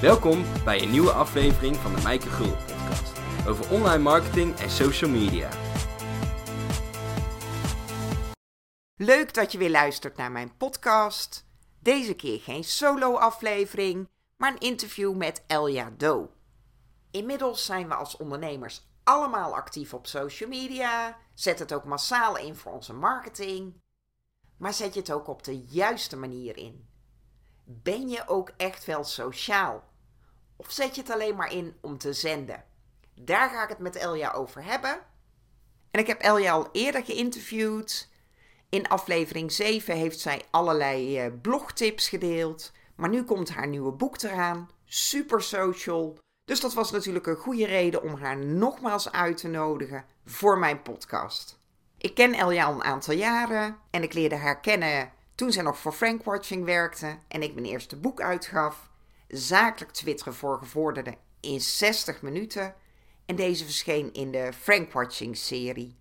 Welkom bij een nieuwe aflevering van de Mijke Gul podcast over online marketing en social media. Leuk dat je weer luistert naar mijn podcast. Deze keer geen solo-aflevering, maar een interview met Elja Do. Inmiddels zijn we als ondernemers allemaal actief op social media. Zet het ook massaal in voor onze marketing. Maar zet je het ook op de juiste manier in? Ben je ook echt wel sociaal? Of zet je het alleen maar in om te zenden? Daar ga ik het met Elja over hebben. En ik heb Elja al eerder geïnterviewd. In aflevering 7 heeft zij allerlei eh, blogtips gedeeld. Maar nu komt haar nieuwe boek eraan. Super social. Dus dat was natuurlijk een goede reden om haar nogmaals uit te nodigen voor mijn podcast. Ik ken Elja al een aantal jaren en ik leerde haar kennen toen zij nog voor Frankwatching werkte en ik mijn eerste boek uitgaf. Zakelijk twitteren voor gevorderden in 60 minuten. En deze verscheen in de Frankwatching serie.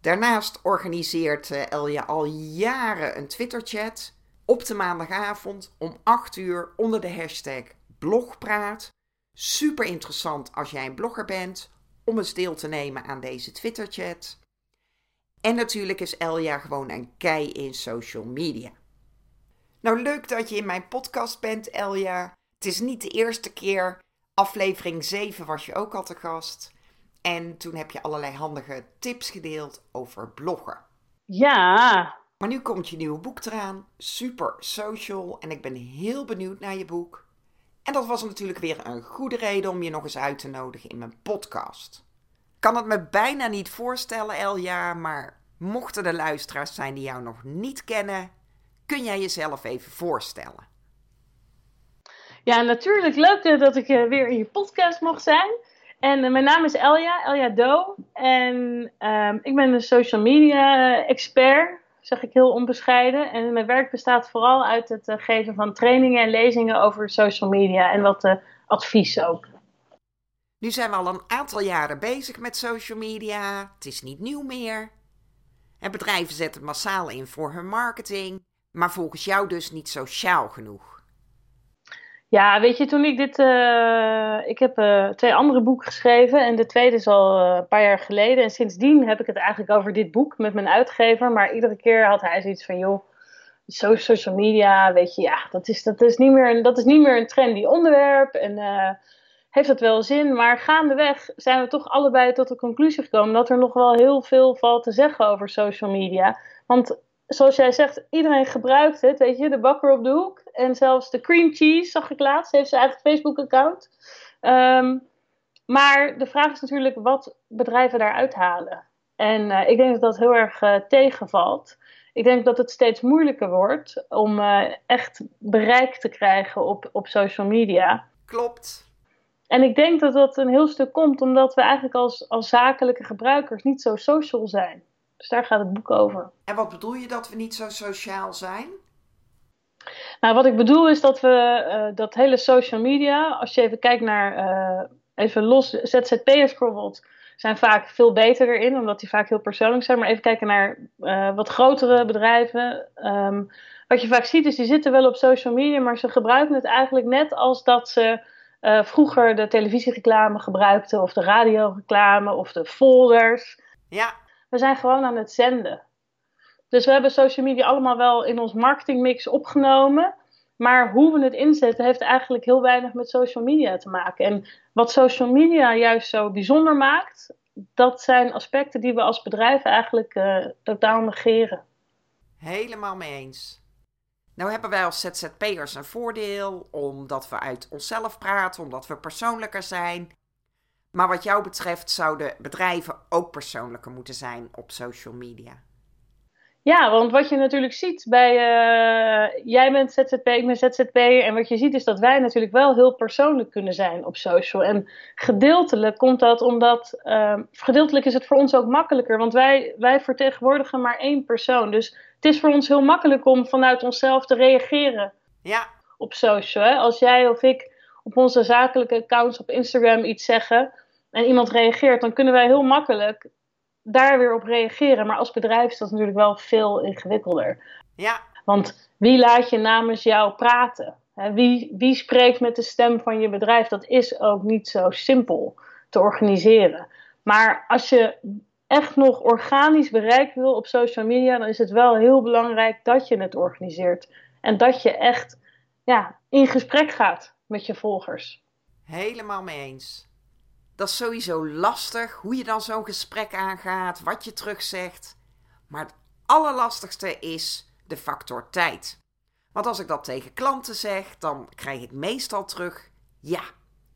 Daarnaast organiseert eh, Elja al jaren een Twitterchat op de maandagavond om 8 uur onder de hashtag blogpraat. Super interessant als jij een blogger bent om eens deel te nemen aan deze Twitterchat. En natuurlijk is Elja gewoon een kei in social media. Nou, leuk dat je in mijn podcast bent, Elja. Het is niet de eerste keer. Aflevering 7 was je ook al te gast. En toen heb je allerlei handige tips gedeeld over bloggen. Ja. Maar nu komt je nieuwe boek eraan. Super social. En ik ben heel benieuwd naar je boek. En dat was natuurlijk weer een goede reden om je nog eens uit te nodigen in mijn podcast. Ik kan het me bijna niet voorstellen, Elja, maar mochten er luisteraars zijn die jou nog niet kennen, kun jij jezelf even voorstellen? Ja, natuurlijk leuk dat ik eh, weer in je podcast mag zijn. En eh, mijn naam is Elja, Elja Do. En ehm, ik ben een social media expert, zeg ik heel onbescheiden. En mijn werk bestaat vooral uit het geven van trainingen en lezingen over social media en wat advies ook. Nu zijn we al een aantal jaren bezig met social media. Het is niet nieuw meer. En bedrijven zetten massaal in voor hun marketing, maar volgens jou dus niet sociaal genoeg. Ja, weet je, toen ik dit. Uh, ik heb uh, twee andere boeken geschreven. En de tweede is al uh, een paar jaar geleden. En sindsdien heb ik het eigenlijk over dit boek met mijn uitgever. Maar iedere keer had hij zoiets van: joh, social media, weet je, ja, dat is, dat is, niet, meer, dat is niet meer een trendy onderwerp. En heeft dat wel zin? Maar gaandeweg zijn we toch allebei tot de conclusie gekomen dat er nog wel heel veel valt te zeggen over social media. Want zoals jij zegt, iedereen gebruikt het. Weet je, de bakker op de hoek. En zelfs de cream cheese, zag ik laatst, heeft zijn eigen Facebook-account. Um, maar de vraag is natuurlijk wat bedrijven daaruit halen. En uh, ik denk dat dat heel erg uh, tegenvalt. Ik denk dat het steeds moeilijker wordt om uh, echt bereik te krijgen op, op social media. Klopt. En ik denk dat dat een heel stuk komt omdat we eigenlijk als, als zakelijke gebruikers niet zo social zijn. Dus daar gaat het boek over. En wat bedoel je dat we niet zo sociaal zijn? Nou, wat ik bedoel is dat we uh, dat hele social media, als je even kijkt naar, uh, even los, ZZP'ers bijvoorbeeld, zijn vaak veel beter erin, omdat die vaak heel persoonlijk zijn. Maar even kijken naar uh, wat grotere bedrijven. Um, wat je vaak ziet is, die zitten wel op social media, maar ze gebruiken het eigenlijk net als dat ze vroeger de televisiereclame gebruikten, of de radioreclame, of de folders. Ja. We zijn gewoon aan het zenden. Dus we hebben social media allemaal wel in ons marketingmix opgenomen. Maar hoe we het inzetten heeft eigenlijk heel weinig met social media te maken. En wat social media juist zo bijzonder maakt, dat zijn aspecten die we als bedrijf eigenlijk uh, totaal negeren. Helemaal mee eens. Nou hebben wij als ZZP'ers een voordeel omdat we uit onszelf praten, omdat we persoonlijker zijn. Maar wat jou betreft zouden bedrijven ook persoonlijker moeten zijn op social media. Ja, want wat je natuurlijk ziet bij. Uh, jij bent ZZP, ik ben ZZP. En wat je ziet is dat wij natuurlijk wel heel persoonlijk kunnen zijn op social. En gedeeltelijk komt dat omdat. Uh, gedeeltelijk is het voor ons ook makkelijker. Want wij, wij vertegenwoordigen maar één persoon. Dus het is voor ons heel makkelijk om vanuit onszelf te reageren ja. op social. Hè? Als jij of ik op onze zakelijke accounts op Instagram iets zeggen. En iemand reageert, dan kunnen wij heel makkelijk daar weer op reageren. Maar als bedrijf is dat natuurlijk wel veel ingewikkelder. Ja. Want wie laat je namens jou praten? Wie, wie spreekt met de stem van je bedrijf? Dat is ook niet zo simpel te organiseren. Maar als je echt nog organisch bereik wil op social media, dan is het wel heel belangrijk dat je het organiseert. En dat je echt ja, in gesprek gaat met je volgers. Helemaal mee eens. Dat is sowieso lastig, hoe je dan zo'n gesprek aangaat, wat je terugzegt. Maar het allerlastigste is de factor tijd. Want als ik dat tegen klanten zeg, dan krijg ik meestal terug: ja,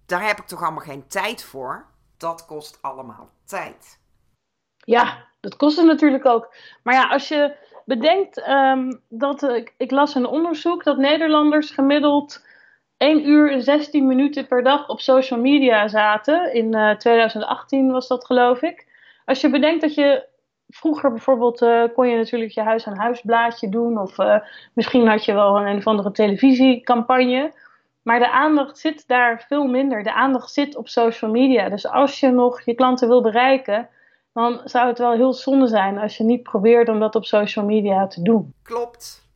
daar heb ik toch allemaal geen tijd voor. Dat kost allemaal tijd. Ja, dat kost het natuurlijk ook. Maar ja, als je bedenkt um, dat ik, ik las een onderzoek dat Nederlanders gemiddeld 1 uur en 16 minuten per dag op social media zaten. In uh, eh, 2018 was dat, geloof ik. Als je bedenkt dat je vroeger bijvoorbeeld uh, kon je natuurlijk je huis aan huisblaadje doen. Of uh, misschien had je wel een, een of andere televisiecampagne. Maar de aandacht zit daar veel minder. De aandacht zit op social media. Dus als je nog je klanten wil bereiken, dan zou het wel heel zonde zijn als je niet probeert om dat op social media te doen. Klopt.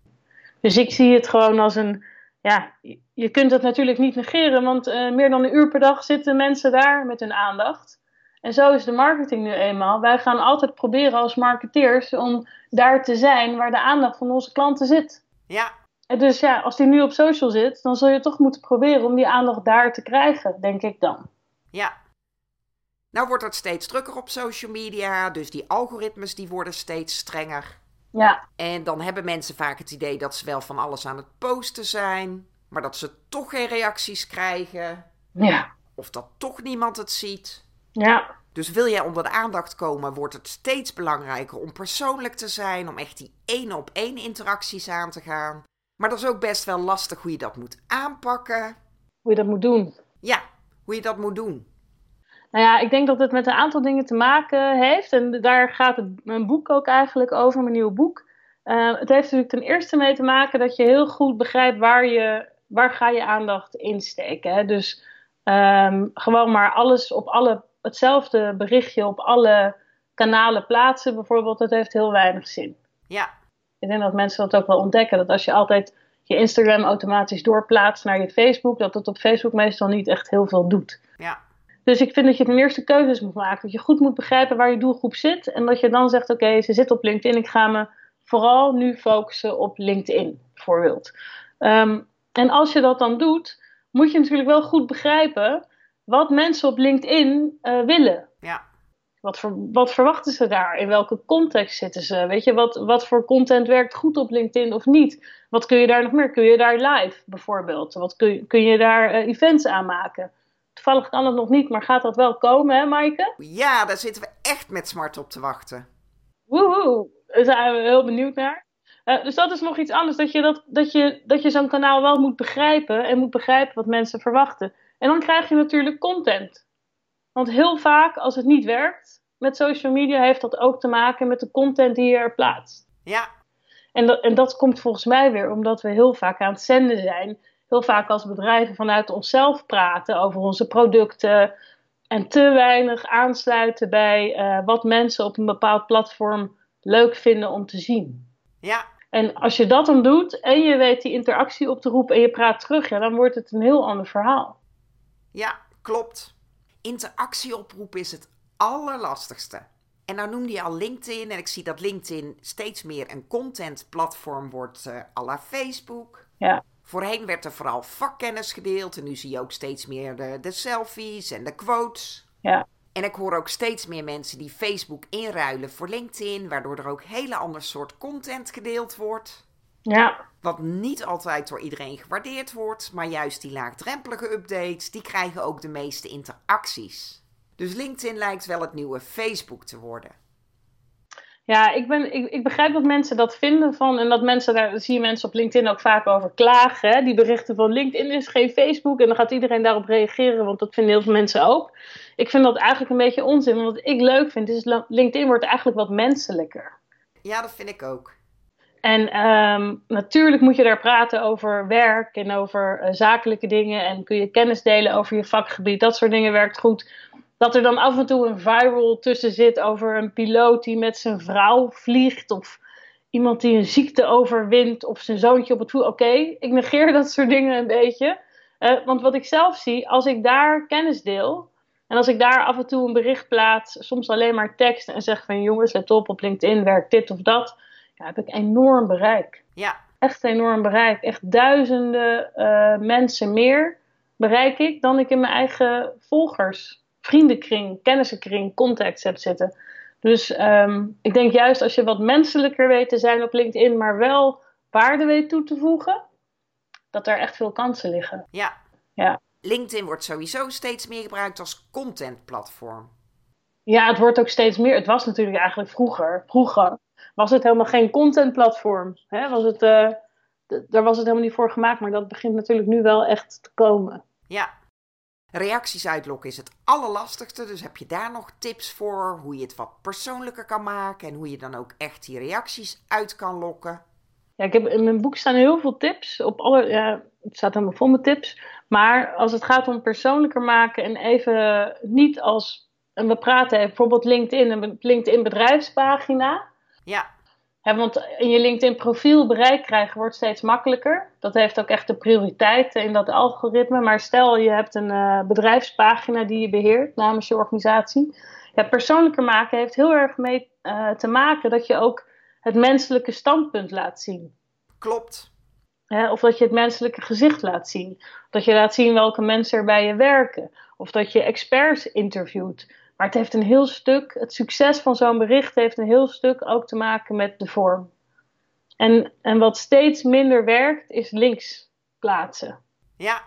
Dus ik zie het gewoon als een. Ja, je kunt het natuurlijk niet negeren, want uh, meer dan een uur per dag zitten mensen daar met hun aandacht. En zo is de marketing nu eenmaal. Wij gaan altijd proberen als marketeers om daar te zijn waar de aandacht van onze klanten zit. Ja. En dus ja, als die nu op social zit, dan zul je toch moeten proberen om die aandacht daar te krijgen, denk ik dan. Ja. Nou wordt het steeds drukker op social media, dus die algoritmes die worden steeds strenger. Ja. En dan hebben mensen vaak het idee dat ze wel van alles aan het posten zijn, maar dat ze toch geen reacties krijgen. Ja. Of dat toch niemand het ziet. Ja. Dus wil jij onder de aandacht komen, wordt het steeds belangrijker om persoonlijk te zijn, om echt die één op één interacties aan te gaan. Maar dat is ook best wel lastig hoe je dat moet aanpakken. Hoe je dat moet doen. Ja, hoe je dat moet doen. Nou ja, ik denk dat het met een aantal dingen te maken heeft. En daar gaat het, mijn boek ook eigenlijk over, mijn nieuwe boek. Uh, het heeft natuurlijk ten eerste mee te maken dat je heel goed begrijpt waar, je, waar ga je aandacht insteken. Hè? Dus um, gewoon maar alles op alle, hetzelfde berichtje op alle kanalen plaatsen bijvoorbeeld, dat heeft heel weinig zin. Ja. Ik denk dat mensen dat ook wel ontdekken. Dat als je altijd je Instagram automatisch doorplaatst naar je Facebook, dat het op Facebook meestal niet echt heel veel doet. Ja. Dus ik vind dat je ten eerste keuzes moet maken. Dat je goed moet begrijpen waar je doelgroep zit. En dat je dan zegt: Oké, ze zit op LinkedIn. Ik ga me vooral nu focussen op LinkedIn, bijvoorbeeld. Um, en als je dat dan doet, moet je natuurlijk wel goed begrijpen wat mensen op LinkedIn uh, willen. Ja. Wat, voor, wat verwachten ze daar? In welke context zitten ze? Weet je, wat, wat voor content werkt goed op LinkedIn of niet? Wat kun je daar nog meer? Kun je daar live bijvoorbeeld? Wat kun, je, kun je daar uh, events aan maken? Toevallig kan het nog niet, maar gaat dat wel komen, hè, Maaike? Ja, daar zitten we echt met smart op te wachten. Woehoe, daar zijn we heel benieuwd naar. Uh, dus dat is nog iets anders, dat je, dat, dat je, dat je zo'n kanaal wel moet begrijpen en moet begrijpen wat mensen verwachten. En dan krijg je natuurlijk content. Want heel vaak, als het niet werkt met social media, heeft dat ook te maken met de content die je er plaatst. Ja. En dat, en dat komt volgens mij weer omdat we heel vaak aan het zenden zijn heel vaak als bedrijven vanuit onszelf praten over onze producten en te weinig aansluiten bij uh, wat mensen op een bepaald platform leuk vinden om te zien. Ja. En als je dat dan doet en je weet die interactie op te roepen en je praat terug, ja, dan wordt het een heel ander verhaal. Ja, klopt. Interactie oproepen is het allerlastigste. En nou noemde je al LinkedIn en ik zie dat LinkedIn steeds meer een contentplatform wordt uh, à la Facebook. Ja. Voorheen werd er vooral vakkennis gedeeld en nu zie je ook steeds meer de, de selfies en de quotes. Ja. En ik hoor ook steeds meer mensen die Facebook inruilen voor LinkedIn, waardoor er ook hele ander soort content gedeeld wordt. Ja. Wat niet altijd door iedereen gewaardeerd wordt, maar juist die laagdrempelige updates, die krijgen ook de meeste interacties. Dus LinkedIn lijkt wel het nieuwe Facebook te worden. Ja, ik, ben, ik, ik begrijp dat mensen dat vinden van. En dat mensen daar zie je mensen op LinkedIn ook vaak over klagen. Hè? Die berichten van LinkedIn is geen Facebook. En dan gaat iedereen daarop reageren, want dat vinden heel veel mensen ook. Ik vind dat eigenlijk een beetje onzin. Want wat ik leuk vind, is LinkedIn wordt eigenlijk wat menselijker. Ja, dat vind ik ook. En um, natuurlijk moet je daar praten over werk en over uh, zakelijke dingen. En kun je kennis delen over je vakgebied. Dat soort dingen werkt goed dat er dan af en toe een viral tussen zit over een piloot die met zijn vrouw vliegt. Of iemand die een ziekte overwint of zijn zoontje op het voet. Oké, ik negeer dat soort dingen een beetje. Uh, want wat ik zelf zie, als ik daar kennis deel en als ik daar af en toe een bericht plaats, soms alleen maar tekst en zeg van jongens, let op, op LinkedIn werkt dit of dat, ja, heb ik enorm bereik. Ja. Echt enorm bereik. Echt duizenden uh, mensen meer bereik ik dan ik in mijn eigen volgers, vriendenkring, kennissenkring, contacts heb zitten. Dus um, ik denk juist als je wat menselijker weet te zijn op LinkedIn, maar wel waarde weet toe te voegen, dat er echt veel kansen liggen. Ja. ja. LinkedIn wordt sowieso steeds meer gebruikt als contentplatform. Ja, het wordt ook steeds meer. Het was natuurlijk eigenlijk vroeger. Vroeger was het helemaal geen contentplatform. Hè? Was het, uh, daar was het helemaal niet voor gemaakt, maar dat begint natuurlijk nu wel echt te komen. Ja. Reacties uitlokken is het allerlastigste, dus heb je daar nog tips voor hoe je het wat persoonlijker kan maken en hoe je dan ook echt die reacties uit kan lokken? Ja, ik heb, in mijn boek staan heel veel tips. Op alle, ja, het staat helemaal vol met tips. Maar als het gaat om persoonlijker maken en even niet als. En we praten bijvoorbeeld LinkedIn, een LinkedIn bedrijfspagina. Ja. Want in je LinkedIn profiel bereik krijgen wordt steeds makkelijker. Dat heeft ook echt de prioriteit in dat algoritme. Maar stel je hebt een uh, bedrijfspagina die je beheert namens je organisatie. Ja, persoonlijker maken heeft heel erg mee uh, te maken dat je ook het menselijke standpunt laat zien. Klopt. of dat je het menselijke gezicht laat zien. Dat je laat zien welke mensen er bij je werken. Of dat je experts interviewt. Maar het heeft een heel stuk, het succes van zo'n bericht heeft een heel stuk ook te maken met de vorm. En, en wat steeds minder werkt, is links plaatsen. Ja.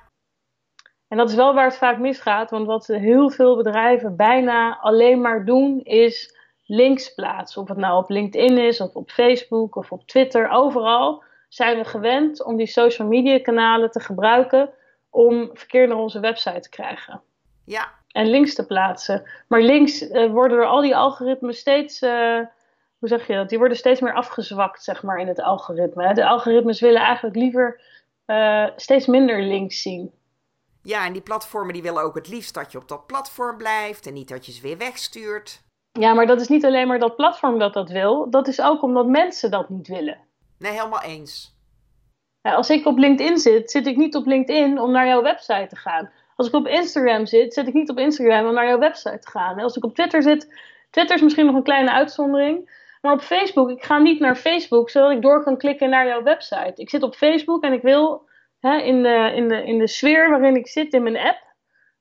En dat is wel waar het vaak misgaat, want wat heel veel bedrijven bijna alleen maar doen, is links plaatsen. Of het nou op LinkedIn is, of op Facebook, of op Twitter, overal zijn we gewend om die social media kanalen te gebruiken om verkeer naar onze website te krijgen. Ja. En links te plaatsen. Maar links uh, worden er al die algoritmes steeds, uh, hoe zeg je dat? Die worden steeds meer afgezwakt, zeg maar, in het algoritme. De algoritmes willen eigenlijk liever uh, steeds minder links zien. Ja, en die platformen die willen ook het liefst dat je op dat platform blijft en niet dat je ze weer wegstuurt. Ja, maar dat is niet alleen maar dat platform dat dat wil. Dat is ook omdat mensen dat niet willen. Nee, helemaal eens. Als ik op LinkedIn zit, zit ik niet op LinkedIn om naar jouw website te gaan. Als ik op Instagram zit, zit ik niet op Instagram om naar jouw website te gaan. Als ik op Twitter zit, Twitter is misschien nog een kleine uitzondering. Maar op Facebook, ik ga niet naar Facebook zodat ik door kan klikken naar jouw website. Ik zit op Facebook en ik wil hè, in, de, in, de, in de sfeer waarin ik zit in mijn app,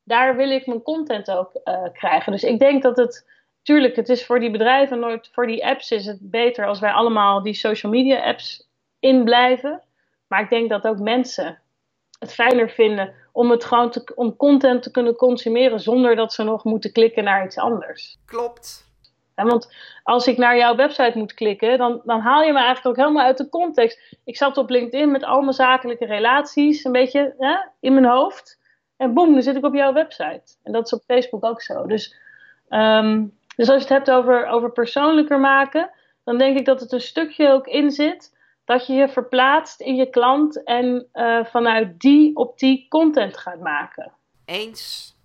daar wil ik mijn content ook uh, krijgen. Dus ik denk dat het tuurlijk, het is voor die bedrijven nooit, voor die apps is het beter als wij allemaal die social media apps inblijven. Maar ik denk dat ook mensen het fijner vinden om het gewoon te, om content te kunnen consumeren zonder dat ze nog moeten klikken naar iets anders. Klopt. Ja, want als ik naar jouw website moet klikken, dan, dan haal je me eigenlijk ook helemaal uit de context. Ik zat op LinkedIn met al mijn zakelijke relaties een beetje hè, in mijn hoofd. En boem, dan zit ik op jouw website. En dat is op Facebook ook zo. Dus um, dus als je het hebt over, over persoonlijker maken, dan denk ik dat het een stukje ook in zit dat je je verplaatst in je klant en uh, vanuit die optiek content gaat maken. Eens.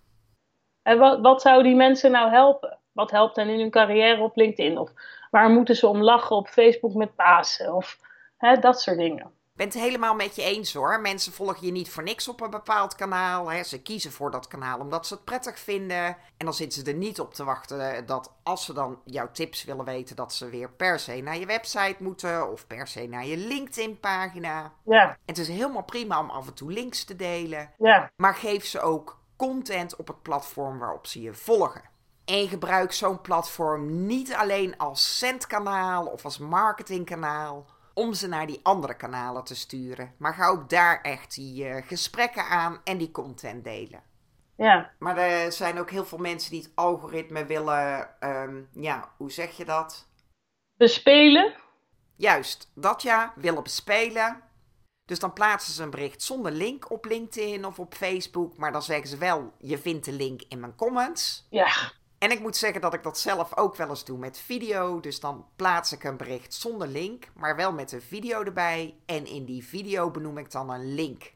En wat, wat zou die mensen nou helpen? Wat helpt hen in hun carrière op LinkedIn? Of waar moeten ze om lachen op Facebook met Pasen? Of hè, dat soort dingen ben het helemaal met je eens hoor. Mensen volgen je niet voor niks op een bepaald kanaal. Hè. Ze kiezen voor dat kanaal omdat ze het prettig vinden. En dan zitten ze er niet op te wachten dat als ze dan jouw tips willen weten, dat ze weer per se naar je website moeten of per se naar je LinkedIn-pagina. Ja. Het is helemaal prima om af en toe links te delen. Ja. Maar geef ze ook content op het platform waarop ze je volgen. En gebruik zo'n platform niet alleen als centkanaal of als marketingkanaal om ze naar die andere kanalen te sturen. Maar ga ook daar echt die uh, gesprekken aan en die content delen. Ja. Maar er zijn ook heel veel mensen die het algoritme willen, um, ja, hoe zeg je dat? Bespelen. Juist, dat ja, willen bespelen. Dus dan plaatsen ze een bericht zonder link op LinkedIn of op Facebook. Maar dan zeggen ze wel, je vindt de link in mijn comments. Ja. En ik moet zeggen dat ik dat zelf ook wel eens doe met video. Dus dan plaats ik een bericht zonder link, maar wel met een video erbij. En in die video benoem ik dan een link.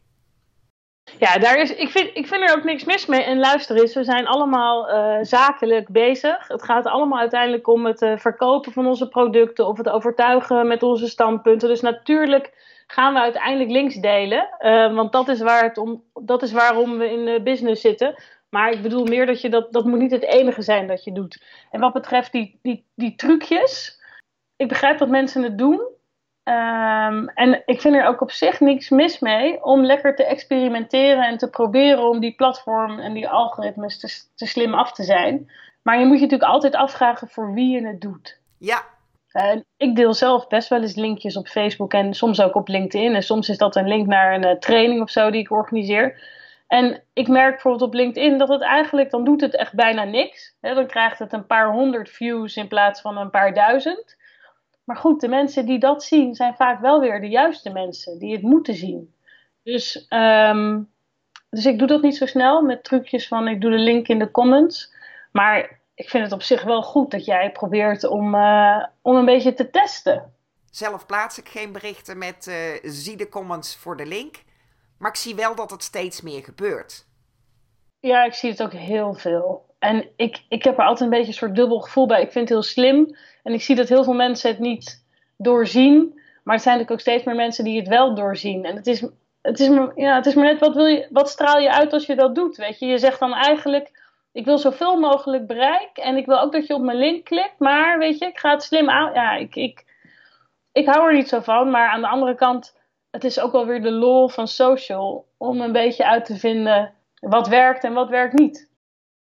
Ja, daar is, ik, vind, ik vind er ook niks mis mee. En luister eens, we zijn allemaal uh, zakelijk bezig. Het gaat allemaal uiteindelijk om het uh, verkopen van onze producten of het overtuigen met onze standpunten. Dus natuurlijk gaan we uiteindelijk links delen. Uh, want dat is, waar het om, dat is waarom we in de business zitten. Maar ik bedoel meer dat je dat, dat moet niet het enige zijn dat je doet. En wat betreft die, die, die trucjes. Ik begrijp dat mensen het doen. Um, en ik vind er ook op zich niks mis mee om lekker te experimenteren en te proberen om die platform en die algoritmes te, te slim af te zijn. Maar je moet je natuurlijk altijd afvragen voor wie je het doet. Ja. En ik deel zelf best wel eens linkjes op Facebook en soms ook op LinkedIn. En soms is dat een link naar een uh, training of zo die ik organiseer. En ik merk bijvoorbeeld op LinkedIn dat het eigenlijk, dan doet het echt bijna niks. He, dan krijgt het een paar honderd views in plaats van een paar duizend. Maar goed, de mensen die dat zien zijn vaak wel weer de juiste mensen die het moeten zien. Dus, um, dus ik doe dat niet zo snel met trucjes van ik doe de link in de comments. Maar ik vind het op zich wel goed dat jij probeert om, uh, om een beetje te testen. Zelf plaats ik geen berichten met uh, zie de comments voor de link. Maar ik zie wel dat het steeds meer gebeurt. Ja, ik zie het ook heel veel. En ik, ik heb er altijd een beetje een soort dubbel gevoel bij. Ik vind het heel slim. En ik zie dat heel veel mensen het niet doorzien. Maar er zijn ook steeds meer mensen die het wel doorzien. En het is, het is, ja, het is maar net wat, wil je, wat straal je uit als je dat doet. Weet je? je zegt dan eigenlijk: Ik wil zoveel mogelijk bereik. En ik wil ook dat je op mijn link klikt. Maar weet je, ik ga het slim aan. Ja, ik, ik, ik hou er niet zo van. Maar aan de andere kant, het is ook wel weer de lol van social. Om een beetje uit te vinden wat werkt en wat werkt niet.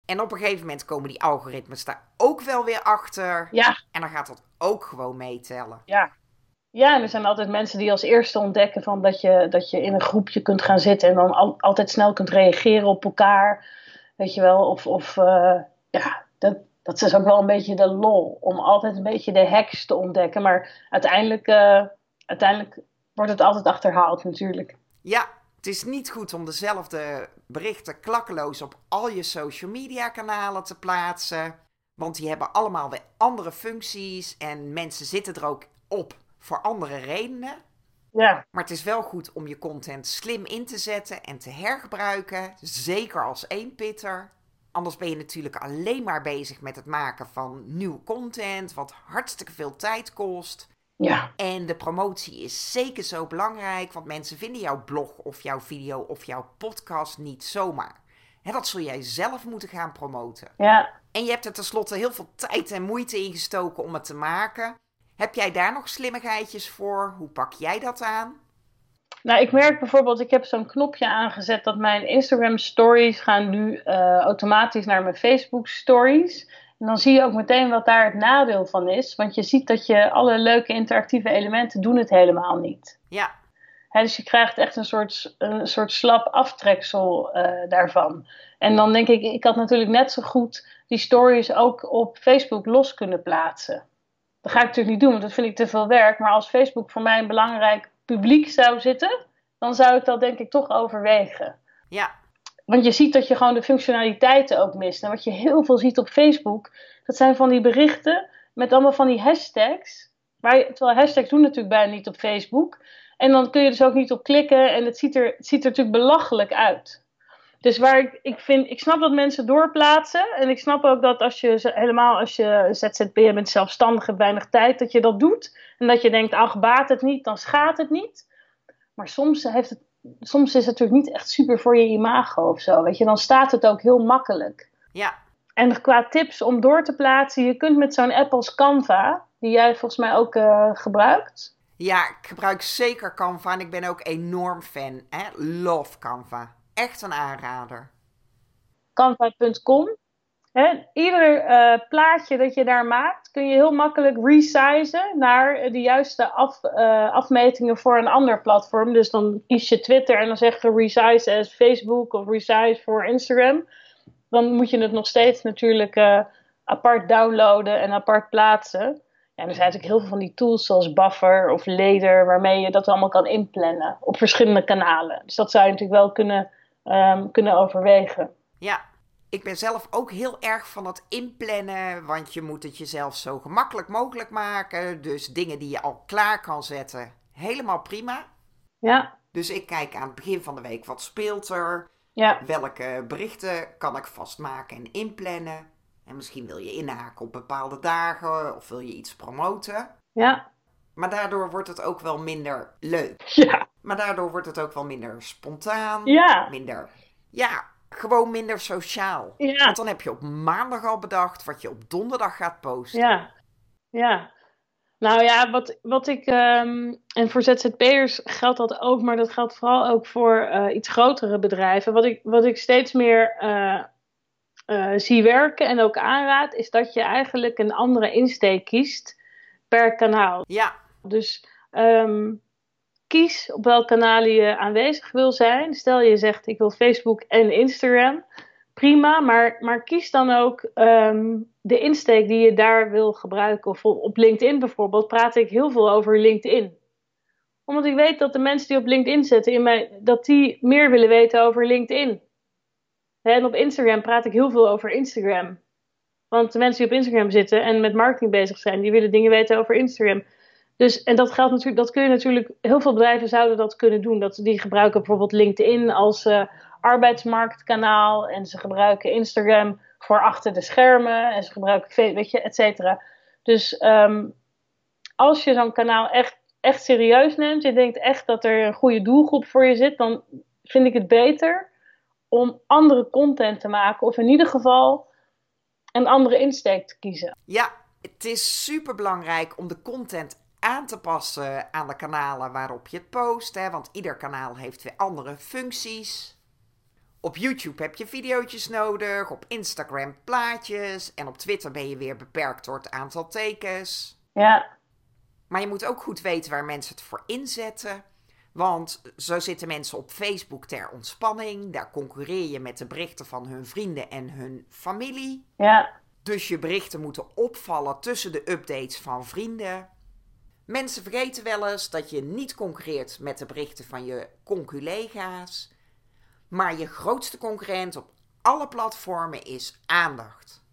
En op een gegeven moment komen die algoritmes daar ook wel weer achter. Ja. En dan gaat dat ook gewoon meetellen. Ja. Ja, en er zijn altijd mensen die als eerste ontdekken van dat, je, dat je in een groepje kunt gaan zitten en dan al, altijd snel kunt reageren op elkaar. Weet je wel, of, of uh, ja, dat, dat is ook wel een beetje de lol. Om altijd een beetje de hacks te ontdekken. Maar uiteindelijk, uh, uiteindelijk wordt het altijd achterhaald natuurlijk. Ja, het is niet goed om dezelfde berichten klakkeloos op al je social media kanalen te plaatsen. Want die hebben allemaal weer andere functies en mensen zitten er ook op voor andere redenen. Ja. Maar het is wel goed om je content slim in te zetten en te hergebruiken. Zeker als eenpitter. Anders ben je natuurlijk alleen maar bezig met het maken van nieuw content, wat hartstikke veel tijd kost. Ja. En de promotie is zeker zo belangrijk, want mensen vinden jouw blog of jouw video of jouw podcast niet zomaar. He, dat zul jij zelf moeten gaan promoten. Ja. En je hebt er tenslotte heel veel tijd en moeite in gestoken om het te maken. Heb jij daar nog slimmigheidjes voor? Hoe pak jij dat aan? Nou, ik merk bijvoorbeeld, ik heb zo'n knopje aangezet dat mijn Instagram stories gaan nu uh, automatisch naar mijn Facebook stories. En dan zie je ook meteen wat daar het nadeel van is. Want je ziet dat je alle leuke interactieve elementen doen het helemaal niet. Ja. He, dus je krijgt echt een soort, een soort slap aftreksel uh, daarvan. En dan denk ik, ik had natuurlijk net zo goed die stories ook op Facebook los kunnen plaatsen. Dat ga ik natuurlijk niet doen, want dat vind ik te veel werk. Maar als Facebook voor mij een belangrijk publiek zou zitten, dan zou ik dat denk ik toch overwegen. Ja. Want je ziet dat je gewoon de functionaliteiten ook mist. En wat je heel veel ziet op Facebook, dat zijn van die berichten met allemaal van die hashtags. Waar terwijl hashtags doen natuurlijk bijna niet op Facebook. En dan kun je dus ook niet op klikken en het ziet er, ziet er natuurlijk belachelijk uit. Dus waar ik, ik vind, ik snap dat mensen doorplaatsen. En ik snap ook dat als je helemaal als je ZZP'er bent, zelfstandig, hebt weinig tijd, dat je dat doet. En dat je denkt, ach, baat het niet, dan schaadt het niet. Maar soms, heeft het, soms is het natuurlijk niet echt super voor je imago of zo. Weet je, dan staat het ook heel makkelijk. Ja. En qua tips om door te plaatsen, je kunt met zo'n app als Canva, die jij volgens mij ook uh, gebruikt. Ja, ik gebruik zeker Canva en ik ben ook enorm fan. Hè? Love Canva. Echt een aanrader. Canva.com. Ieder uh, plaatje dat je daar maakt, kun je heel makkelijk resizen naar de juiste af, uh, afmetingen voor een ander platform. Dus dan kies je Twitter en dan zeg je resize as Facebook of resize voor Instagram. Dan moet je het nog steeds natuurlijk uh, apart downloaden en apart plaatsen. Ja, er zijn natuurlijk heel veel van die tools zoals Buffer of Leder, waarmee je dat allemaal kan inplannen op verschillende kanalen. Dus dat zou je natuurlijk wel kunnen, um, kunnen overwegen. Ja, ik ben zelf ook heel erg van het inplannen, want je moet het jezelf zo gemakkelijk mogelijk maken. Dus dingen die je al klaar kan zetten, helemaal prima. Ja, Dus ik kijk aan het begin van de week wat speelt er. Ja, Welke berichten kan ik vastmaken en inplannen. En misschien wil je inhaken op bepaalde dagen of wil je iets promoten. ja, Maar daardoor wordt het ook wel minder leuk. ja, Maar daardoor wordt het ook wel minder spontaan. ja. Minder, ja, gewoon minder sociaal. Ja. Want dan heb je op maandag al bedacht wat je op donderdag gaat posten. Ja, ja. Nou ja, wat, wat ik, ehm, en voor ZZP'ers geldt dat ook, maar dat geldt vooral ook voor eh, iets grotere bedrijven. Wat ik, wat ik steeds meer eh, eh, zie werken en ook aanraad, is dat je eigenlijk een andere insteek kiest per kanaal. Ja, Dus ehm, kies op welk kanaal je aanwezig wil zijn. Stel je zegt ik wil Facebook en Instagram. Prima, maar, maar kies dan ook ehm, de insteek die je daar wil gebruiken. Of op LinkedIn bijvoorbeeld praat ik heel veel over LinkedIn. Omdat ik weet dat de mensen die op LinkedIn zitten, in mij, dat die meer willen weten over LinkedIn. En op Instagram praat ik heel veel over Instagram. Want de mensen die op Instagram zitten en met marketing bezig zijn, die willen dingen weten over Instagram. Dus, en dat geldt natuurlijk, dat kun je natuurlijk, heel veel bedrijven zouden dat kunnen doen. Dat, die gebruiken bijvoorbeeld LinkedIn als eh, arbeidsmarktkanaal. En ze gebruiken Instagram voor achter de schermen. En ze gebruiken, weet je, et cetera. Dus ehm, als je zo'n kanaal echt, echt serieus neemt, je denkt echt dat er een goede doelgroep voor je zit, dan vind ik het beter om andere content te maken. Of in ieder geval een andere insteek te kiezen. ja, het is super belangrijk om de content aan te passen aan de kanalen waarop je het post. Hè, want ieder kanaal heeft weer andere functies. Op YouTube heb je video's nodig, op Instagram plaatjes en op Twitter ben je weer beperkt door het aantal tekens. Ja, Maar je moet ook goed weten waar mensen het voor inzetten. Want zo zitten mensen op Facebook ter ontspanning. Daar concurreer je met de berichten van hun vrienden en hun familie. ja, Dus je berichten moeten opvallen tussen de updates van vrienden. Mensen vergeten wel eens dat je niet concurreert met de berichten van je conculega's. Maar je grootste concurrent op alle platformen is aandacht.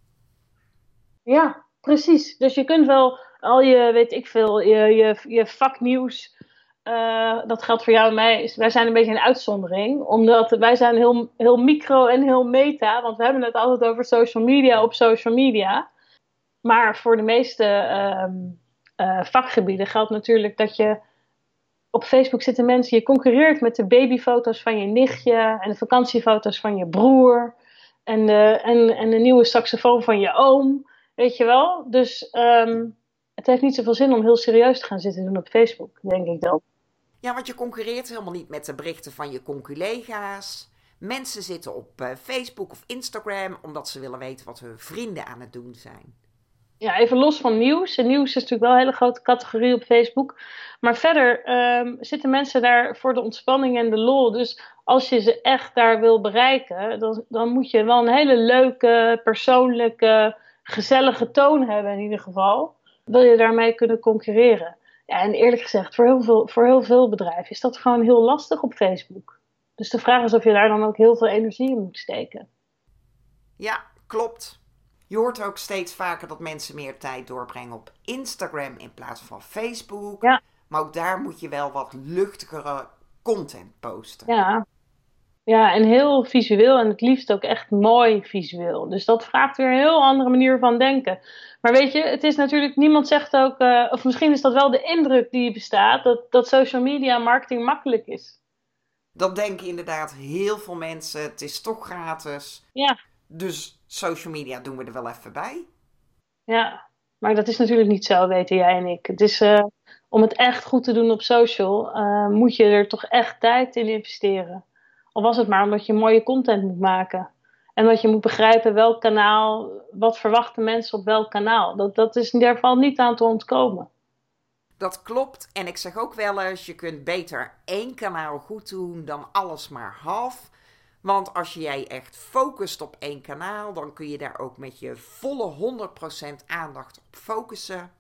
Ja, precies. Dus je kunt wel al je, weet ik veel, je, je, je vaknieuws. eh, dat geldt voor jou en mij. Wij zijn een beetje een uitzondering. Omdat wij zijn heel, heel micro en heel meta. Want we hebben het altijd over social media op social media. Maar voor de meeste ehm, eh, vakgebieden geldt natuurlijk dat je op Facebook zitten mensen. Je concurreert met de babyfoto's van je nichtje. En de vakantiefoto's van je broer. En de, en, en nieuwe saxofoon van je oom. Weet je wel? Dus ehm, het heeft niet zoveel zin om heel serieus te gaan zitten doen op Facebook, denk ik dan. Ja, want je concurreert helemaal niet met de berichten van je conculega's. Mensen zitten op eh, Facebook of Instagram omdat ze willen weten wat hun vrienden aan het doen zijn. Ja, even los van nieuws. En nieuws is natuurlijk wel een hele grote categorie op Facebook. Maar verder ehm, zitten mensen daar voor de ontspanning en de lol. Dus als je ze echt daar wil bereiken, dan, dan moet je wel een hele leuke, persoonlijke, gezellige toon hebben in ieder geval. Wil je daarmee kunnen concurreren? Ja, en eerlijk gezegd, voor heel, veel, voor heel veel bedrijven is dat gewoon heel lastig op Facebook. Dus de vraag is of je daar dan ook heel veel energie in moet steken. Ja, klopt. Je hoort ook steeds vaker dat mensen meer tijd doorbrengen op Instagram in plaats van Facebook. Ja. Maar ook daar moet je wel wat luchtigere content posten. Ja. ja, en heel visueel en het liefst ook echt mooi visueel. Dus dat vraagt weer een heel andere manier van denken. Maar weet je, het is natuurlijk, niemand zegt ook, eh, of misschien is dat wel de indruk die bestaat, dat, dat social media marketing makkelijk is. Dat denken inderdaad heel veel mensen. Het is toch gratis. Ja, Dus social media doen we er wel even bij. ja. Maar dat is natuurlijk niet zo, weten jij en ik. Het is, eh, om het echt goed te doen op social, eh, moet je er toch echt tijd in investeren. Al was het maar omdat je mooie content moet maken. En dat je moet begrijpen welk kanaal, wat verwachten mensen op welk kanaal. Dat, dat is in ieder geval niet aan te ontkomen. Dat klopt. En ik zeg ook wel eens, je kunt beter één kanaal goed doen dan alles maar half. Want als jij echt focust op één kanaal, dan kun je daar ook met je volle 100% aandacht op focussen.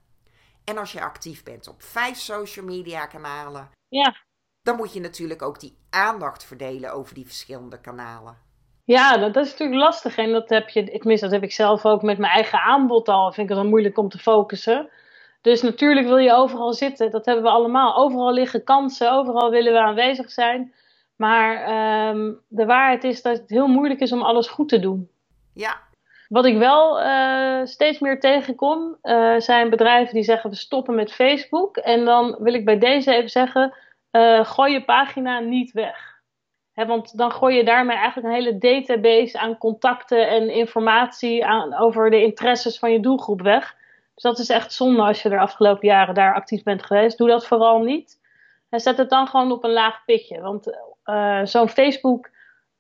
En als je actief bent op vijf social media kanalen, Ja, dan moet je natuurlijk ook die aandacht verdelen over die verschillende kanalen. ja dat, dat is natuurlijk lastig. En dat heb je, tenminste, dat heb ik zelf ook met mijn eigen aanbod al. Vind ik het dan moeilijk om te focussen. Dus natuurlijk wil je overal zitten. Dat hebben we allemaal. Overal liggen kansen. Overal willen we aanwezig zijn. Maar ehm, de waarheid is dat het heel moeilijk is om alles goed te doen. Ja. Wat ik wel uh, steeds meer tegenkom, uh, zijn bedrijven die zeggen we stoppen met Facebook. En dan wil ik bij deze even zeggen, uh, gooi je pagina niet weg. He, want dan gooi je daarmee eigenlijk een hele database aan contacten en informatie aan, over de interesses van je doelgroep weg. Dus dat is echt zonde als je de afgelopen jaren daar actief bent geweest. Doe dat vooral niet. En zet het dan gewoon op een laag pitje. Want uh, zo'n Facebook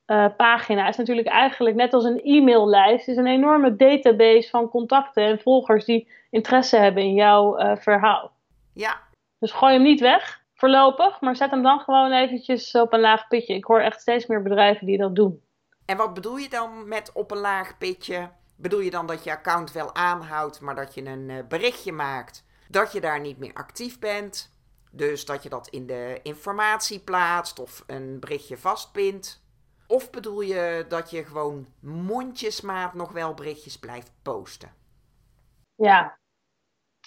uh, pagina is natuurlijk eigenlijk net als een e-maillijst. is een enorme database van contacten en volgers die interesse hebben in jouw uh, verhaal. Ja. Dus gooi hem niet weg voorlopig, maar zet hem dan gewoon eventjes op een laag pitje. Ik hoor echt steeds meer bedrijven die dat doen. En wat bedoel je dan met op een laag pitje? Bedoel je dan dat je account wel aanhoudt, maar dat je een berichtje maakt dat je daar niet meer actief bent? Dus dat je dat in de informatie plaatst of een berichtje vastpint? Of bedoel je dat je gewoon mondjesmaat nog wel berichtjes blijft posten? Ja,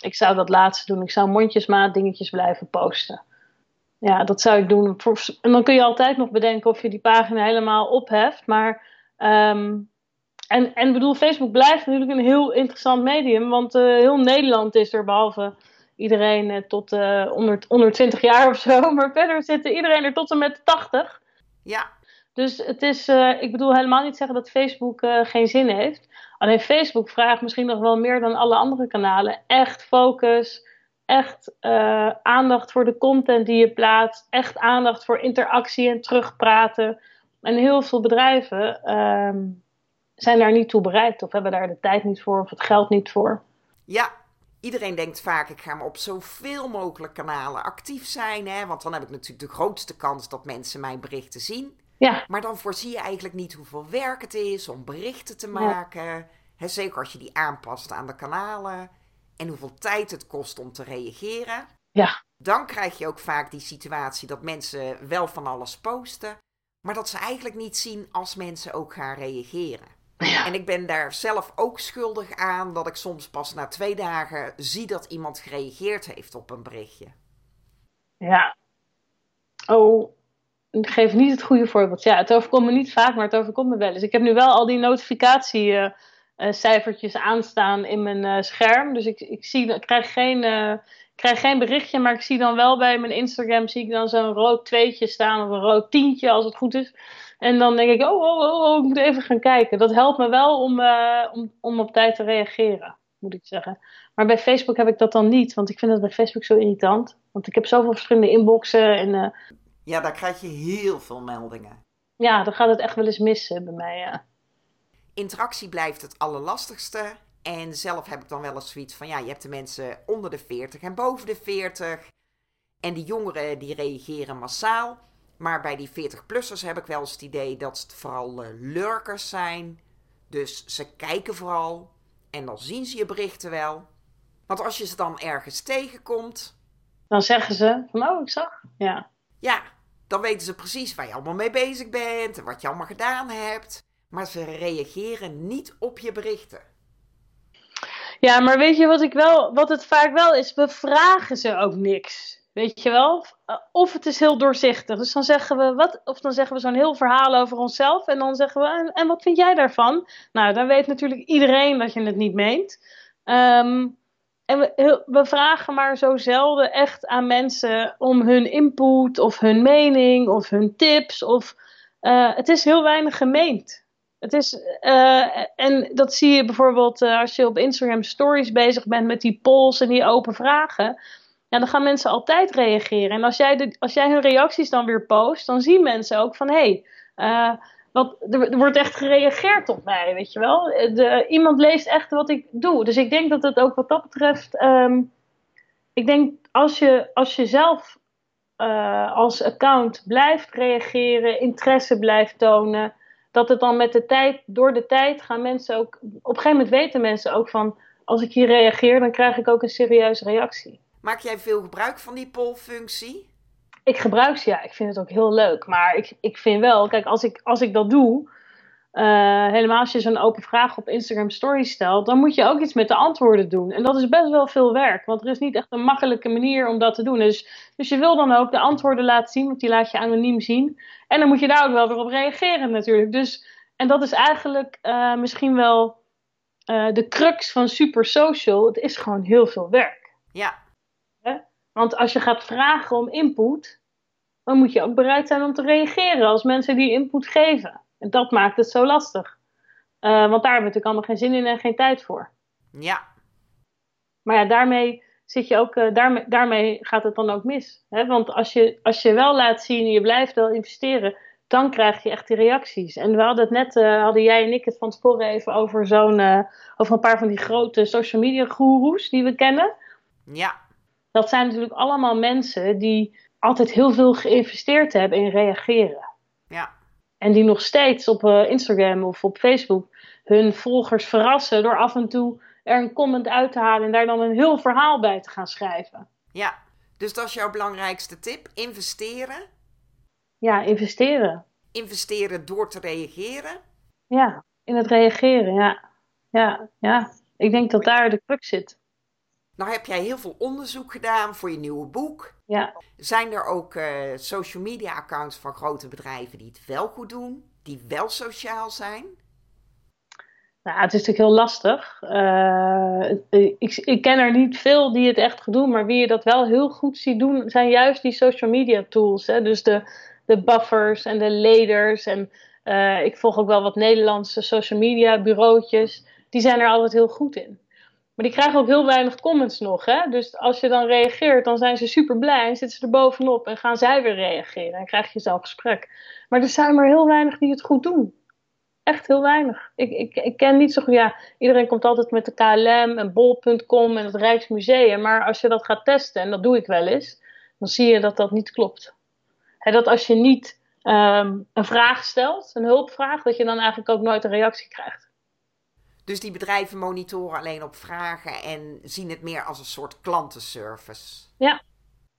ik zou dat laatste doen. Ik zou mondjesmaat dingetjes blijven posten. Ja, dat zou ik doen. En dan kun je altijd nog bedenken of je die pagina helemaal opheft. Maar, um, en, en bedoel, Facebook blijft natuurlijk een heel interessant medium. Want uh, heel Nederland is er, behalve iedereen uh, tot uh, onder, onder 20 jaar of zo. Maar verder zit iedereen er tot en met 80. Ja. Dus het is, uh, ik bedoel helemaal niet zeggen dat Facebook uh, geen zin heeft. Alleen Facebook vraagt misschien nog wel meer dan alle andere kanalen. Echt focus, echt aandacht voor de content die je plaatst, echt aandacht voor interactie en terugpraten. En heel veel bedrijven ehm, zijn daar niet toe bereid of hebben daar de tijd niet voor of het geld niet voor. Ja, iedereen denkt vaak, ik ga maar op zoveel mogelijk kanalen actief zijn. Hè? Want dan heb ik natuurlijk de grootste kans dat mensen mijn berichten zien. Ja. Maar dan voorzie je eigenlijk niet hoeveel werk het is om berichten te maken. Ja. zeker als je die aanpast aan de kanalen. En hoeveel tijd het kost om te reageren. Ja. Dan krijg je ook vaak die situatie dat mensen wel van alles posten. Maar dat ze eigenlijk niet zien als mensen ook gaan reageren. Ja. En ik ben daar zelf ook schuldig aan dat ik soms pas na twee dagen zie dat iemand gereageerd heeft op een berichtje. Ja. Oh, ik geef niet het goede voorbeeld. Ja, het overkomt me niet vaak, maar het overkomt me wel eens. Ik heb nu wel al die notificatiecijfertjes uh, aanstaan in mijn uh, scherm. Dus ik, ik, zie, ik, krijg geen, uh, ik krijg geen berichtje, maar ik zie dan wel bij mijn Instagram zie ik dan zo'n rood tweetje staan of een rood tientje als het goed is. En dan denk ik, oh, oh, oh, oh ik moet even gaan kijken. Dat helpt me wel om, om, om op tijd te reageren, moet ik zeggen. Maar bij Facebook heb ik dat dan niet, want ik vind dat bij Facebook zo irritant. Want ik heb zoveel verschillende inboxen en... Ja, daar krijg je heel veel meldingen. Ja, dan gaat het echt wel eens missen bij mij, ja. Interactie blijft het allerlastigste. En zelf heb ik dan wel eens zoiets van, ja, je hebt de mensen onder de 40 en boven de 40. En die jongeren die reageren massaal. Maar bij die 40-plussers heb ik wel eens het idee dat het vooral uh, lurkers zijn. Dus ze kijken vooral. En dan zien ze je berichten wel. Want als je ze dan ergens tegenkomt... Dan zeggen ze van, oh, ik zag. Ja. Ja, dan weten ze precies waar je allemaal mee bezig bent en wat je allemaal gedaan hebt. Maar ze reageren niet op je berichten. Ja, maar weet je wat, ik wel, wat het vaak wel is? We vragen ze ook niks. Weet je wel? Of het is heel doorzichtig. Dus dan zeggen we wat, of dan zeggen we zo'n heel verhaal over onszelf. En dan zeggen we, en, wat vind jij daarvan? Nou, dan weet natuurlijk iedereen dat je het niet meent. Um, en we, we, vragen maar zo zelden echt aan mensen om hun input of hun mening of hun tips. Of, uh, het is heel weinig gemeend. Het is, uh, en dat zie je bijvoorbeeld als je op Instagram stories bezig bent met die polls en die open vragen. Ja, dan gaan mensen altijd reageren. En als jij, de, als jij hun reacties dan weer post, dan zien mensen ook van hé, hey, wat, er, wordt echt gereageerd op mij, weet je wel. De, iemand leest echt wat ik doe. Dus ik denk dat het ook wat dat betreft. Um, ik denk als je, als je zelf uh, als account blijft reageren, interesse blijft tonen. Dat het dan met de tijd, door de tijd gaan mensen ook. Op een gegeven moment weten mensen ook van. Als ik hier reageer, dan krijg ik ook een serieuze reactie. Maak jij veel gebruik van die pollfunctie? ik gebruik ze, ja. Ik vind het ook heel leuk. Maar ik, ik vind wel, kijk, als ik, als ik dat doe, eh, helemaal als je zo'n open vraag op Instagram Story stelt, dan moet je ook iets met de antwoorden doen. En dat is best wel veel werk, want er is niet echt een makkelijke manier om dat te doen. Dus, dus je wil dan ook de antwoorden laten zien, want die laat je anoniem zien. En dan moet je daar ook wel weer op reageren natuurlijk. Dus, en dat is eigenlijk uh, misschien wel uh, de crux van super social. Het is gewoon heel veel werk. Ja. Want als je gaat vragen om input, dan moet je ook bereid zijn om te reageren als mensen die input geven. En dat maakt het zo lastig. Uh, want daar hebben we natuurlijk allemaal geen zin in en geen tijd voor. Ja. Maar ja, daarmee, zit je ook, uh, daarmee, daarmee gaat het dan ook mis. Hè? Want als je, als je wel laat zien en je blijft wel investeren, dan krijg je echt die reacties. En we hadden het net, uh, hadden jij en ik het van tevoren even over zo'n, over een paar van die grote social media goeroes die we kennen. Ja. Dat zijn natuurlijk allemaal mensen die altijd heel veel geïnvesteerd hebben in reageren. Ja. En die nog steeds op uh, Instagram of op Facebook hun volgers verrassen door af en toe er een comment uit te halen en daar dan een heel verhaal bij te gaan schrijven. Ja, dus dat is jouw belangrijkste tip: investeren. Ja, investeren. Investeren door te reageren. Ja, in het reageren, ja. Ja, ja. Ik denk dat daar de crux zit. Nou heb jij heel veel onderzoek gedaan voor je nieuwe boek. Ja. Zijn er ook uh, social media accounts van grote bedrijven die het wel goed doen, die wel sociaal zijn? Nou, het is natuurlijk heel lastig. Uh, ik, ik, ken er niet veel die het echt goed doen, maar wie je dat wel heel goed ziet doen, zijn juist die social media tools. Hè? Dus de, de buffers en de leaders. En uh, ik volg ook wel wat Nederlandse social media bureautjes. Die zijn er altijd heel goed in. Maar die krijgen ook heel weinig comments nog. Hè? Dus als je dan reageert, dan zijn ze super blij en zitten ze er bovenop en gaan zij weer reageren. En krijg je zelf gesprek. Maar er zijn maar heel weinig die het goed doen. Echt heel weinig. Ik, ik, ik ken niet zo goed. Ja, iedereen komt altijd met de KLM en bol.com en het Rijksmuseum. Maar als je dat gaat testen, en dat doe ik wel eens, dan zie je dat dat niet klopt. He, dat als je niet um, een vraag stelt, een hulpvraag, dat je dan eigenlijk ook nooit een reactie krijgt. Dus die bedrijven monitoren alleen op vragen en zien het meer als een soort klantenservice. Ja,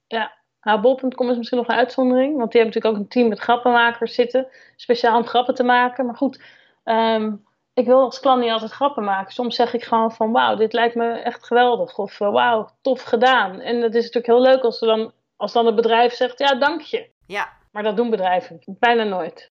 ja. Nou, bol.com is misschien nog een uitzondering, want die hebben natuurlijk ook een team met grappenmakers zitten, speciaal om grappen te maken. Maar goed, um, ik wil als klant niet altijd grappen maken. Soms zeg ik gewoon van wauw, dit lijkt me echt geweldig. Of uh, wauw, tof gedaan. En het is natuurlijk heel leuk als, dan, als dan het bedrijf zegt ja, dank je. Ja. Maar dat doen bedrijven bijna nooit.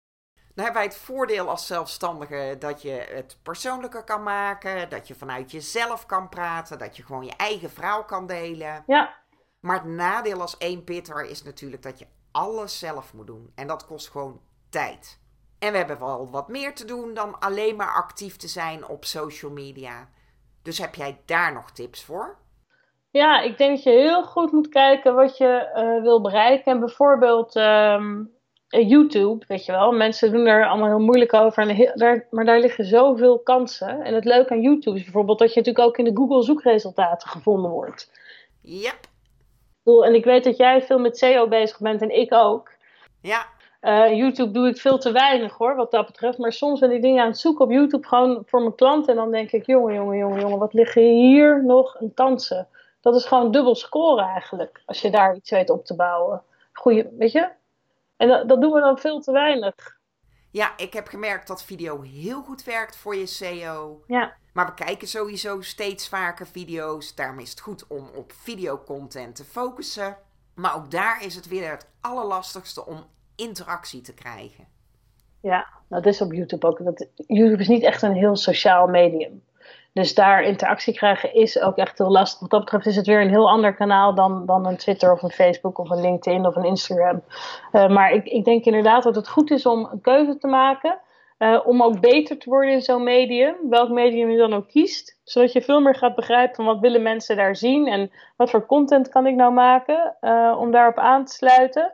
Dan hebben wij het voordeel als zelfstandige dat je het persoonlijker kan maken, dat je vanuit jezelf kan praten, dat je gewoon je eigen verhaal kan delen. Ja. Maar het nadeel als één pitter is natuurlijk dat je alles zelf moet doen. En dat kost gewoon tijd. En we hebben wel wat meer te doen dan alleen maar actief te zijn op social media. Dus heb jij daar nog tips voor? Ja, ik denk dat je heel goed moet kijken wat je uh, wil bereiken. En bijvoorbeeld um, YouTube, weet je wel. Mensen doen er allemaal heel moeilijk over. En heel, daar, maar daar liggen zoveel kansen. En het leuke aan YouTube is bijvoorbeeld dat je natuurlijk ook in de Google zoekresultaten gevonden wordt. Yep. En ik weet dat jij veel met SEO bezig bent en ik ook. Ja. Uh, YouTube doe ik veel te weinig hoor, wat dat betreft. Maar soms ben ik dingen aan het zoeken op YouTube gewoon voor mijn klanten. En dan denk ik, jongen, jongen, jongen, jongen, wat liggen hier nog een kansen? Dat is gewoon dubbel scoren eigenlijk, als je daar iets weet op te bouwen. Goeie, weet je? En dat, dat doen we dan veel te weinig. Ja, ik heb gemerkt dat video heel goed werkt voor je SEO. Ja. Maar we kijken sowieso steeds vaker video's. Daarom is het goed om op videocontent te focussen. Maar ook daar is het weer het allerlastigste om interactie te krijgen. Ja, dat is op YouTube ook. Dat, YouTube is niet echt een heel sociaal medium. Dus daar interactie krijgen is ook echt heel lastig. Wat dat betreft is het weer een heel ander kanaal dan, dan een Twitter of een Facebook of een LinkedIn of een Instagram. Uh, maar ik, ik denk inderdaad dat het goed is om een keuze te maken. Uh, om ook beter te worden in zo'n medium, welk medium je dan ook kiest. Zodat je veel meer gaat begrijpen van wat willen mensen daar zien en wat voor content kan ik nou maken uh, om daarop aan te sluiten.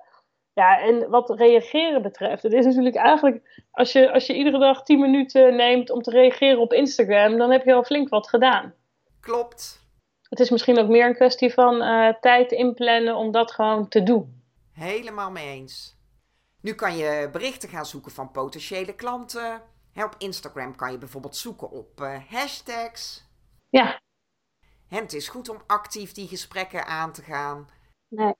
Ja, en wat reageren betreft, het is natuurlijk eigenlijk, als je, als je iedere dag 10 minuten neemt om te reageren op Instagram, dan heb je al flink wat gedaan. Klopt. Het is misschien ook meer een kwestie van uh, tijd inplannen om dat gewoon te doen. Helemaal mee eens. Nu kan je berichten gaan zoeken van potentiële klanten. Op Instagram kan je bijvoorbeeld zoeken op uh, hashtags. Ja. En het is goed om actief die gesprekken aan te gaan. Nee.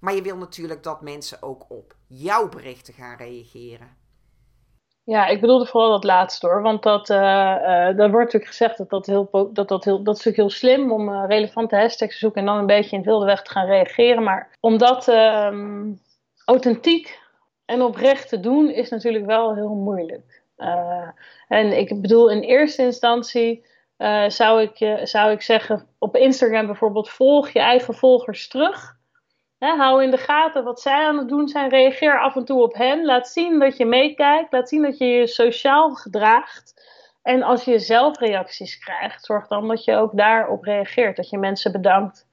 Maar je wil natuurlijk dat mensen ook op jouw berichten gaan reageren. Ja, ik bedoelde vooral dat laatste hoor. Want dat, uh, wordt natuurlijk gezegd dat dat, heel, dat, dat, heel, dat is natuurlijk heel slim om uh, relevante hashtags te zoeken en dan een beetje in het wilde weg te gaan reageren. Maar om dat ehm, authentiek en oprecht te doen, is natuurlijk wel heel moeilijk. en ik bedoel, in eerste instantie zou, ik, zou ik zeggen, op Instagram bijvoorbeeld, volg je eigen volgers terug. Hou in de gaten wat zij aan het doen zijn. Reageer af en toe op hen. Laat zien dat je meekijkt. Laat zien dat je je sociaal gedraagt. En als je zelf reacties krijgt, zorg dan dat je ook daarop reageert. Dat je mensen bedankt.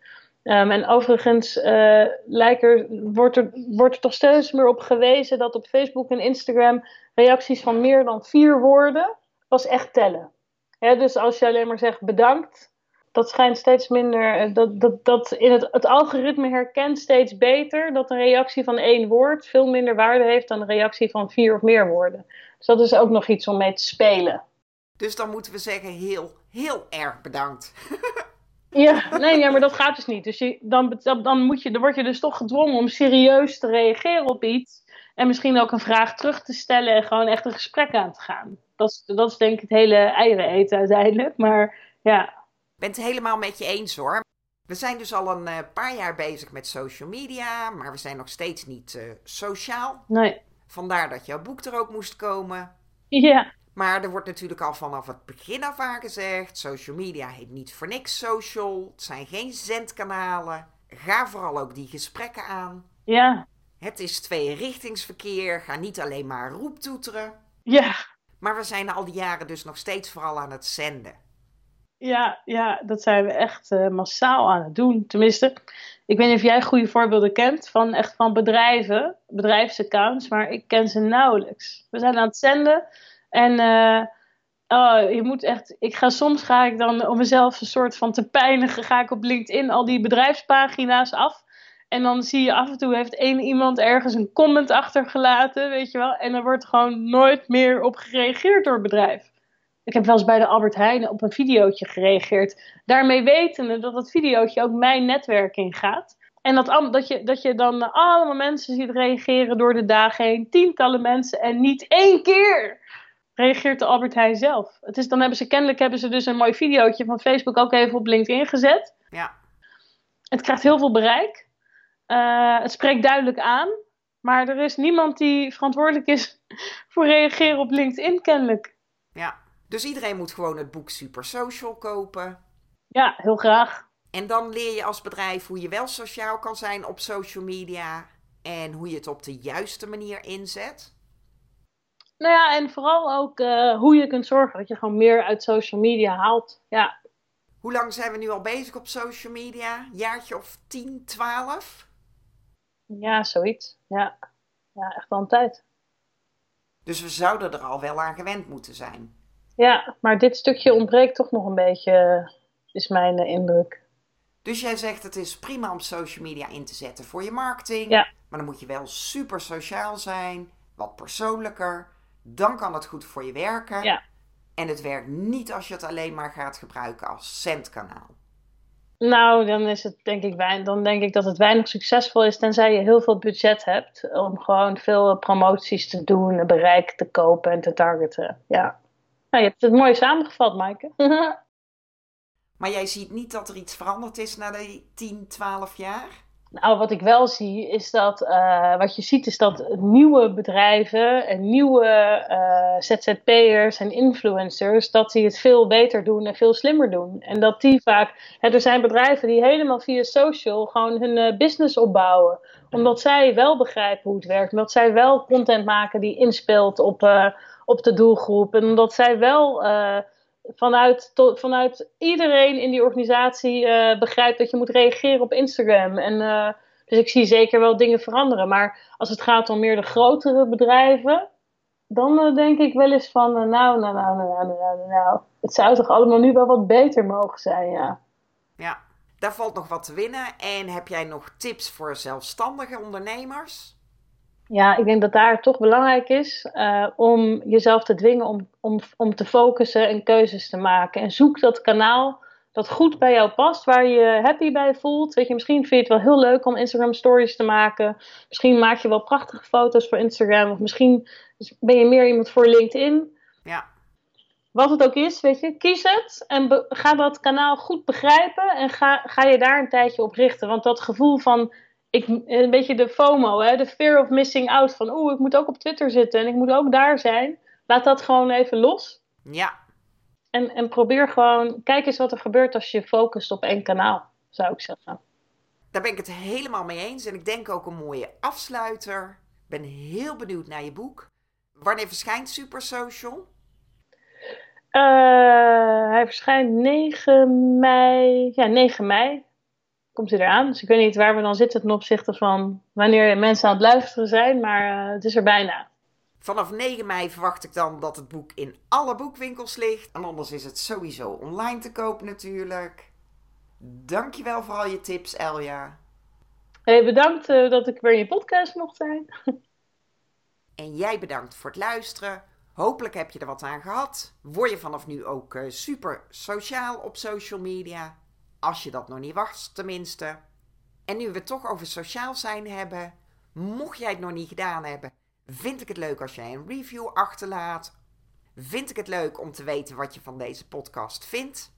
Um, en overigens uh, er, wordt, er, wordt er toch steeds meer op gewezen dat op Facebook en Instagram reacties van meer dan vier woorden pas echt tellen. dus als je alleen maar zegt bedankt, dat schijnt steeds minder. Eh, dat, dat, dat in het, het algoritme herkent steeds beter dat een reactie van één woord veel minder waarde heeft dan een reactie van vier of meer woorden. Dus dat is ook nog iets om mee te spelen. Dus dan moeten we zeggen heel, heel erg bedankt. ja, nee, ja, maar dat gaat dus niet. Dus je, dan, dan, moet je, dan word je dus toch gedwongen om serieus te reageren op iets. En misschien ook een vraag terug te stellen en gewoon echt een gesprek aan te gaan. Dat is, dat is denk ik het hele eieren eten uiteindelijk. Maar ja, ben het helemaal met je eens hoor. We zijn dus al een uh, paar jaar bezig met social media, maar we zijn nog steeds niet uh, sociaal. Nee. Vandaar dat jouw boek er ook moest komen. Ja. Maar er wordt natuurlijk al vanaf het begin af aan gezegd: social media heet niet voor niks social. Het zijn geen zendkanalen. Ga vooral ook die gesprekken aan. Ja. Het is tweerichtingsverkeer. Ga niet alleen maar roeptoeteren. Ja. Maar we zijn al die jaren dus nog steeds vooral aan het zenden. Ja, ja, dat zijn we echt uh, massaal aan het doen. Tenminste, ik weet niet of jij goede voorbeelden kent van echt van bedrijven, bedrijfsaccounts, maar ik ken ze nauwelijks. We zijn aan het zenden en uh, oh, je moet echt, ik ga soms ga ik dan om mezelf een soort van te pijnigen, ga ik op LinkedIn al die bedrijfspagina's af. En dan zie je af en toe heeft één iemand ergens een comment achtergelaten, weet je wel. En er wordt gewoon nooit meer op gereageerd door het bedrijf. Ik heb wel eens bij de Albert Heijn op een videootje gereageerd. Daarmee wetende dat het videootje ook mijn netwerk in gaat. En dat, dat, je, dat je dan allemaal mensen ziet reageren door de dagen heen. Tientallen mensen en niet één keer reageert de Albert Heijn zelf. Het is, dan hebben ze kennelijk hebben ze dus een mooi videootje van Facebook ook even op LinkedIn gezet. Ja. Het krijgt heel veel bereik. Uh, het spreekt duidelijk aan. Maar er is niemand die verantwoordelijk is voor reageren op LinkedIn kennelijk. Ja. Dus iedereen moet gewoon het boek Super Social kopen. Ja, heel graag. En dan leer je als bedrijf hoe je wel sociaal kan zijn op social media en hoe je het op de juiste manier inzet. Nou ja, en vooral ook uh, hoe je kunt zorgen dat je gewoon meer uit social media haalt. Ja. Hoe lang zijn we nu al bezig op social media? Jaartje of 10, 12? Ja, zoiets. Ja, ja echt al een tijd. Dus we zouden er al wel aan gewend moeten zijn. Ja, maar dit stukje ontbreekt toch nog een beetje, is mijn indruk. Dus jij zegt het is prima om social media in te zetten voor je marketing. Ja. Maar dan moet je wel super sociaal zijn, wat persoonlijker. Dan kan het goed voor je werken. Ja. En het werkt niet als je het alleen maar gaat gebruiken als centkanaal. Nou, dan is het denk ik weinig, dan denk ik dat het weinig succesvol is, tenzij je heel veel budget hebt om gewoon veel promoties te doen, bereik te kopen en te targeten. Ja. Nou, je hebt het mooi samengevat, Maaike. maar jij ziet niet dat er iets veranderd is na die 10, 12 jaar? Nou, wat ik wel zie is dat, uh, wat je ziet is dat nieuwe bedrijven en nieuwe uh, ZZP'ers en influencers, dat die het veel beter doen en veel slimmer doen. En dat die vaak, hè, er zijn bedrijven die helemaal via social gewoon hun uh, business opbouwen. Omdat zij wel begrijpen hoe het werkt, omdat zij wel content maken die inspeelt op op de doelgroep. En omdat zij wel vanuit, vanuit iedereen in die organisatie uh, begrijpt dat je moet reageren op Instagram. En, uh, dus ik zie zeker wel dingen veranderen. Maar als het gaat om meer de grotere bedrijven, dan denk ik wel eens van, nou, nou, nou, nou, nou, nou, nou, het zou toch allemaal nu wel wat beter mogen zijn, ja. Ja, daar valt nog wat te winnen. En heb jij nog tips voor zelfstandige ondernemers? Ja, ik denk dat daar toch belangrijk is uh, om jezelf te dwingen om, om, om te focussen en keuzes te maken. En zoek dat kanaal dat goed bij jou past, waar je je happy bij voelt. Weet je, misschien vind je het wel heel leuk om Instagram stories te maken. Misschien maak je wel prachtige foto's voor Instagram. Of misschien ben je meer iemand voor LinkedIn. Ja. Wat het ook is, weet je, kies het en ga dat kanaal goed begrijpen en ga, ga je daar een tijdje op richten. Want dat gevoel van, ik, een beetje de FOMO, hè, de fear of missing out, van oeh, ik moet ook op Twitter zitten en ik moet ook daar zijn. Laat dat gewoon even los. Ja, en, en probeer gewoon, kijk eens wat er gebeurt als je focust op één kanaal, zou ik zeggen. Daar ben ik het helemaal mee eens. En ik denk ook een mooie afsluiter. Ik ben heel benieuwd naar je boek. Wanneer verschijnt Super Social? Uh, hij verschijnt 9 mei. Ja, 9 mei komt hij eraan. Dus ik weet niet waar we dan zitten ten opzichte van wanneer mensen aan het luisteren zijn. Maar uh, het is er bijna. Vanaf 9 mei verwacht ik dan dat het boek in alle boekwinkels ligt. En anders is het sowieso online te koop natuurlijk. Dankjewel voor al je tips, Elja. Hey, bedankt uh, dat ik weer in je podcast mocht zijn. en jij bedankt voor het luisteren. Hopelijk heb je er wat aan gehad. Word je vanaf nu ook uh, super sociaal op social media. Als je dat nog niet was, tenminste. En nu we het toch over sociaal zijn hebben. Mocht jij het nog niet gedaan hebben Vind ik het leuk als jij een review achterlaat? Vind ik het leuk om te weten wat je van deze podcast vindt?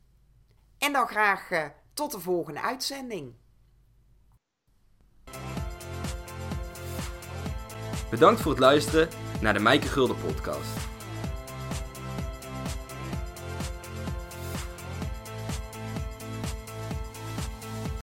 En dan graag uh, tot de volgende uitzending. Bedankt voor het luisteren naar de Mijke Gulden podcast.